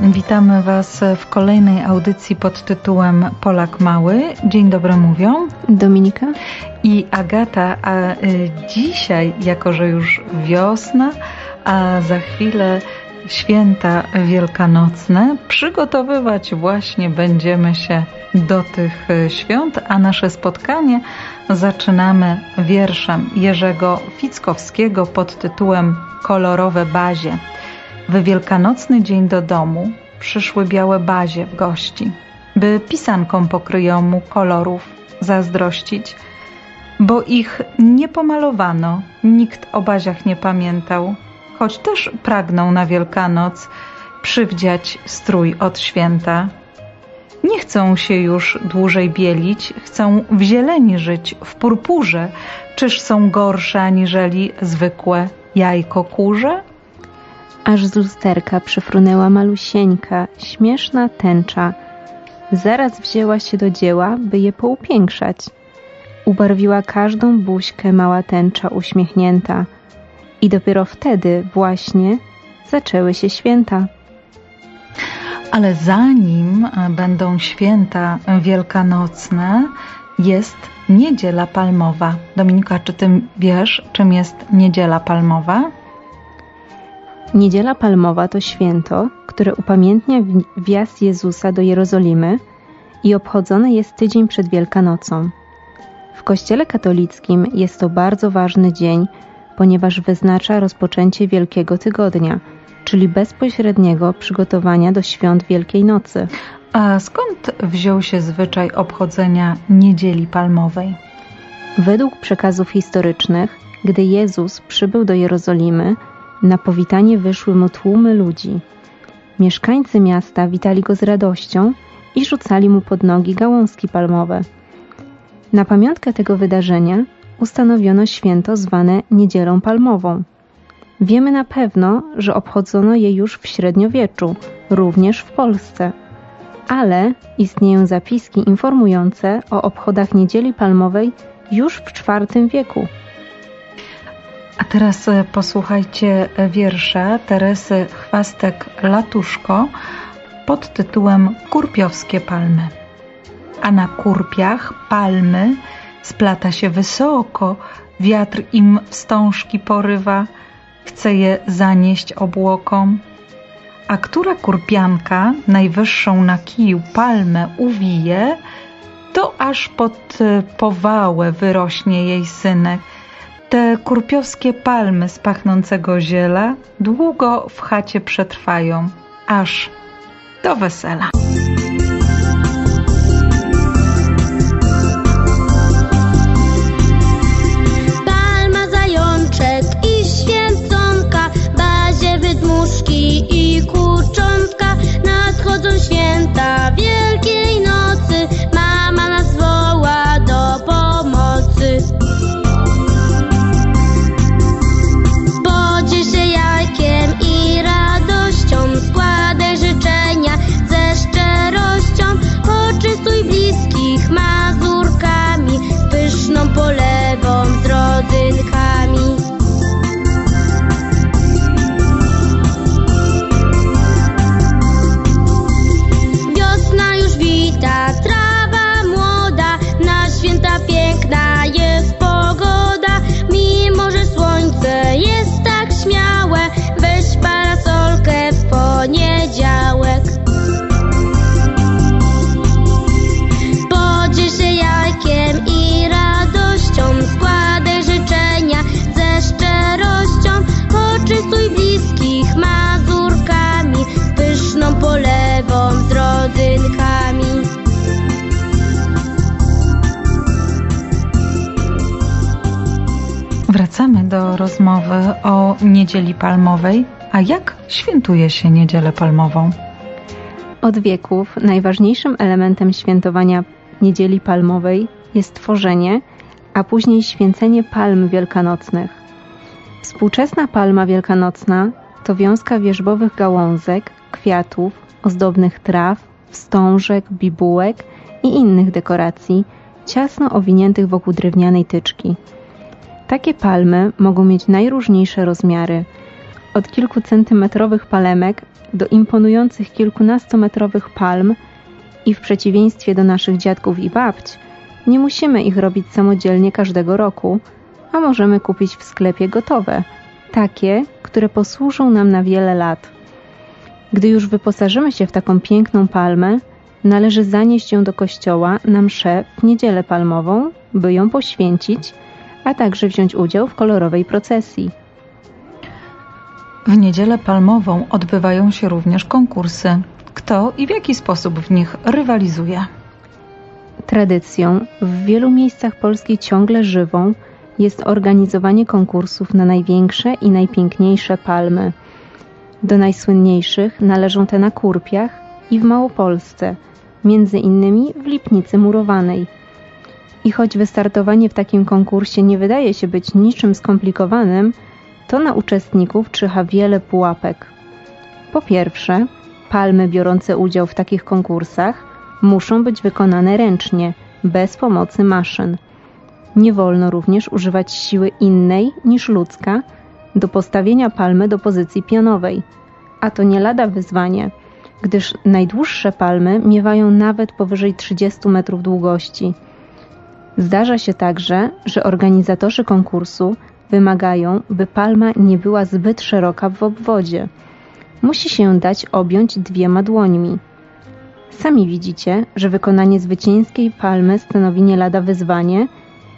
Witamy Was w kolejnej audycji pod tytułem Polak Mały. Dzień dobry mówią Dominika i Agata. A y, dzisiaj, jako że już wiosna, a za chwilę święta wielkanocne, przygotowywać właśnie będziemy się do tych y, świąt, a nasze spotkanie zaczynamy wierszem Jerzego Fickowskiego pod tytułem Kolorowe bazie. W wielkanocny dzień do domu przyszły białe bazie w gości, by pisanką pokryjomu kolorów zazdrościć, bo ich nie pomalowano, nikt o baziach nie pamiętał, choć też pragnął na Wielkanoc przywdziać strój od święta. Nie chcą się już dłużej bielić, chcą w zieleni żyć, w purpurze. Czyż są gorsze aniżeli zwykłe jajko kurze? Aż z lusterka przyfrunęła malusieńka, śmieszna tęcza. Zaraz wzięła się do dzieła, by je poupiększać. Ubarwiła każdą buźkę mała tęcza uśmiechnięta. I dopiero wtedy właśnie zaczęły się święta. Ale zanim będą święta wielkanocne, jest Niedziela Palmowa. Dominika, czy ty wiesz, czym jest Niedziela Palmowa? Niedziela Palmowa to święto, które upamiętnia wjazd Jezusa do Jerozolimy i obchodzone jest tydzień przed Wielkanocą. W Kościele katolickim jest to bardzo ważny dzień, ponieważ wyznacza rozpoczęcie Wielkiego Tygodnia, czyli bezpośredniego przygotowania do świąt Wielkiej Nocy. A skąd wziął się zwyczaj obchodzenia Niedzieli Palmowej? Według przekazów historycznych, gdy Jezus przybył do Jerozolimy, na powitanie wyszły mu tłumy ludzi. Mieszkańcy miasta witali go z radością i rzucali mu pod nogi gałązki palmowe. Na pamiątkę tego wydarzenia ustanowiono święto zwane Niedzielą Palmową. Wiemy na pewno, że obchodzono je już w średniowieczu, również w Polsce. Ale istnieją zapiski informujące o obchodach Niedzieli Palmowej już w IV wieku. A teraz e, posłuchajcie e, wiersza Teresy Chwastek-Latuszko pod tytułem Kurpiowskie palmy. A na kurpiach palmy splata się wysoko, wiatr im wstążki porywa, chce je zanieść obłokom. A która kurpianka najwyższą na kiju palmę uwije, to aż pod e, powałę wyrośnie jej synek – te kurpiowskie palmy z pachnącego ziela długo w chacie przetrwają, aż do wesela. Rozmowy o Niedzieli Palmowej. A jak świętuje się Niedzielę Palmową? Od wieków najważniejszym elementem świętowania Niedzieli Palmowej jest tworzenie, a później święcenie palm wielkanocnych. Współczesna palma wielkanocna to wiązka wierzbowych gałązek, kwiatów, ozdobnych traw, wstążek, bibułek i innych dekoracji, ciasno owiniętych wokół drewnianej tyczki. Takie palmy mogą mieć najróżniejsze rozmiary, Od kilku centymetrowych palemek do imponujących kilkunastometrowych palm i w przeciwieństwie do naszych dziadków i babć, nie musimy ich robić samodzielnie każdego roku, a możemy kupić w sklepie gotowe, takie, które posłużą nam na wiele lat. Gdy już wyposażymy się w taką piękną palmę, należy zanieść ją do kościoła na mszę w niedzielę palmową, by ją poświęcić, a także wziąć udział w kolorowej procesji. W niedzielę palmową odbywają się również konkursy. Kto i w jaki sposób w nich rywalizuje? Tradycją w wielu miejscach Polski ciągle żywą jest organizowanie konkursów na największe i najpiękniejsze palmy. Do najsłynniejszych należą te na Kurpiach i w Małopolsce, między innymi w Lipnicy Murowanej. I choć wystartowanie w takim konkursie nie wydaje się być niczym skomplikowanym, to na uczestników czyha wiele pułapek. Po pierwsze, palmy biorące udział w takich konkursach muszą być wykonane ręcznie, bez pomocy maszyn. Nie wolno również używać siły innej niż ludzka do postawienia palmy do pozycji pionowej, a to nie lada wyzwanie, gdyż najdłuższe palmy miewają nawet powyżej 30 metrów długości. Zdarza się także, że organizatorzy konkursu wymagają, by palma nie była zbyt szeroka w obwodzie. Musi się dać objąć dwiema dłońmi. Sami widzicie, że wykonanie zwycięskiej palmy stanowi nie lada wyzwanie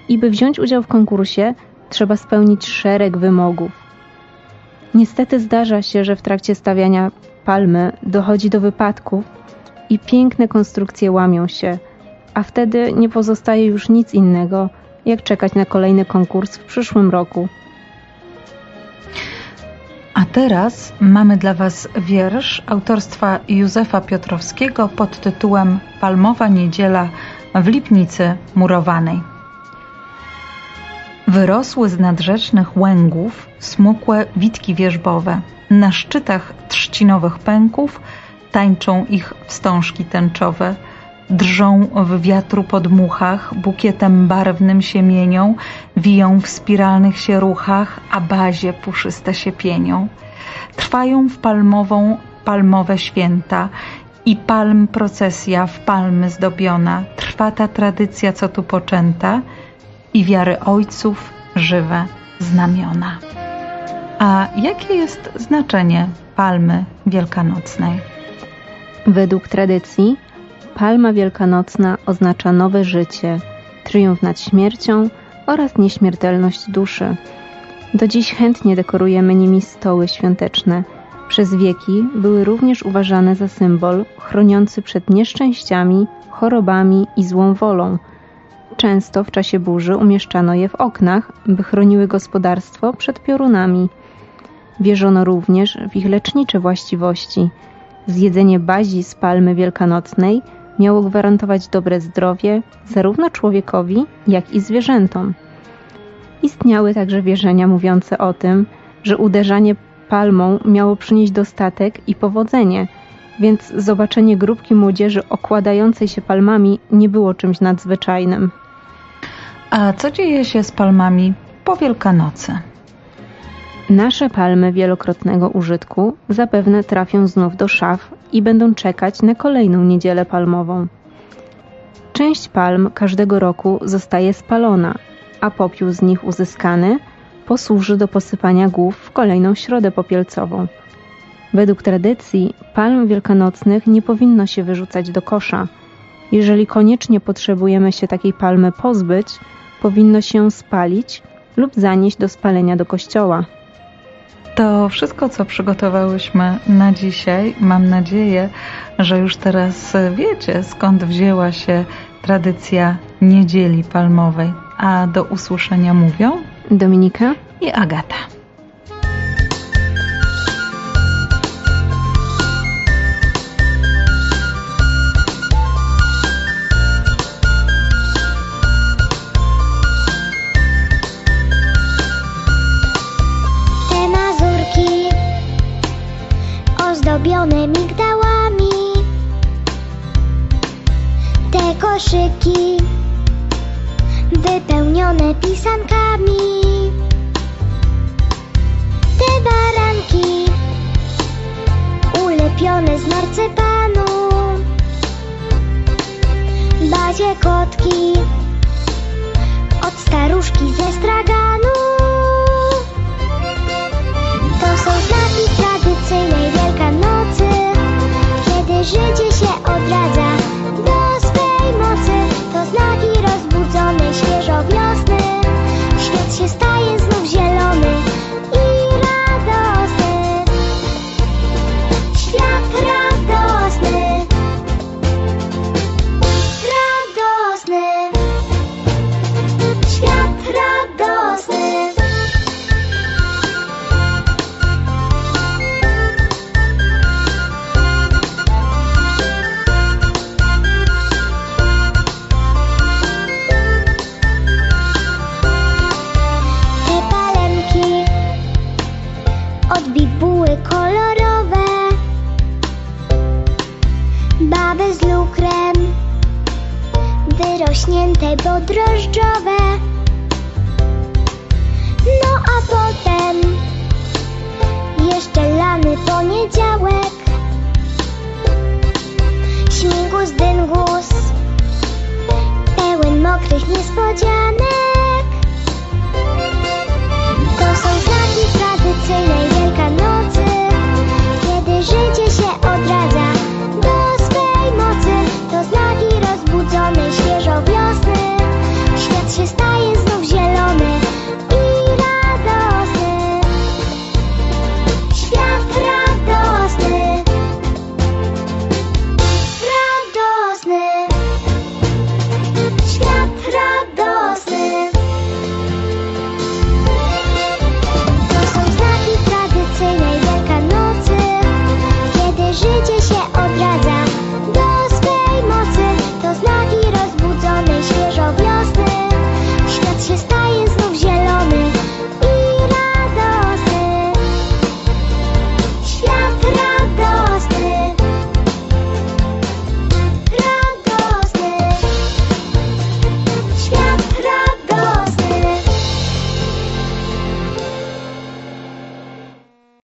i by wziąć udział w konkursie trzeba spełnić szereg wymogów. Niestety zdarza się, że w trakcie stawiania palmy dochodzi do wypadków i piękne konstrukcje łamią się, a wtedy nie pozostaje już nic innego, jak czekać na kolejny konkurs w przyszłym roku. A teraz mamy dla Was wiersz autorstwa Józefa Piotrowskiego pod tytułem Palmowa Niedziela w Lipnicy Murowanej. Wyrosły z nadrzecznych łęgów smukłe witki wierzbowe. Na szczytach trzcinowych pęków tańczą ich wstążki tęczowe – drżą w wiatru podmuchach, bukietem barwnym się mienią, wiją w spiralnych się ruchach, a bazie puszyste się pienią. Trwają w palmową palmowe święta i palm procesja w palmy zdobiona. Trwa ta tradycja, co tu poczęta i wiary ojców żywe znamiona. A jakie jest znaczenie palmy wielkanocnej? Według tradycji Palma wielkanocna oznacza nowe życie, triumf nad śmiercią oraz nieśmiertelność duszy. Do dziś chętnie dekorujemy nimi stoły świąteczne. Przez wieki były również uważane za symbol chroniący przed nieszczęściami, chorobami i złą wolą. Często w czasie burzy umieszczano je w oknach, by chroniły gospodarstwo przed piorunami. Wierzono również w ich lecznicze właściwości. Zjedzenie bazi z palmy wielkanocnej – miało gwarantować dobre zdrowie zarówno człowiekowi, jak i zwierzętom. Istniały także wierzenia mówiące o tym, że uderzanie palmą miało przynieść dostatek i powodzenie, więc zobaczenie grupki młodzieży okładającej się palmami nie było czymś nadzwyczajnym. A co dzieje się z palmami po Wielkanocy? Nasze palmy wielokrotnego użytku zapewne trafią znów do szaf i będą czekać na kolejną niedzielę palmową. Część palm każdego roku zostaje spalona, a popiół z nich uzyskany posłuży do posypania głów w kolejną środę popielcową. Według tradycji palm wielkanocnych nie powinno się wyrzucać do kosza. Jeżeli koniecznie potrzebujemy się takiej palmy pozbyć, powinno się spalić lub zanieść do spalenia do kościoła. To wszystko, co przygotowałyśmy na dzisiaj. Mam nadzieję, że już teraz wiecie, skąd wzięła się tradycja niedzieli palmowej. A do usłyszenia mówią Dominika i Agata. Ozdobione migdałami. Te koszyki wypełnione pisankami. Te baranki zrobione z marcepanu. Bazie kotki od staruszki ze straganu. rośnięte, bo drożdżowe. No a potem jeszcze lany poniedziałek. Śmigus, dyngus, pełen mokrych niespodzianek. To są znaki tradycyjnej Wielkanocy, kiedy życie się odradza. 世界线。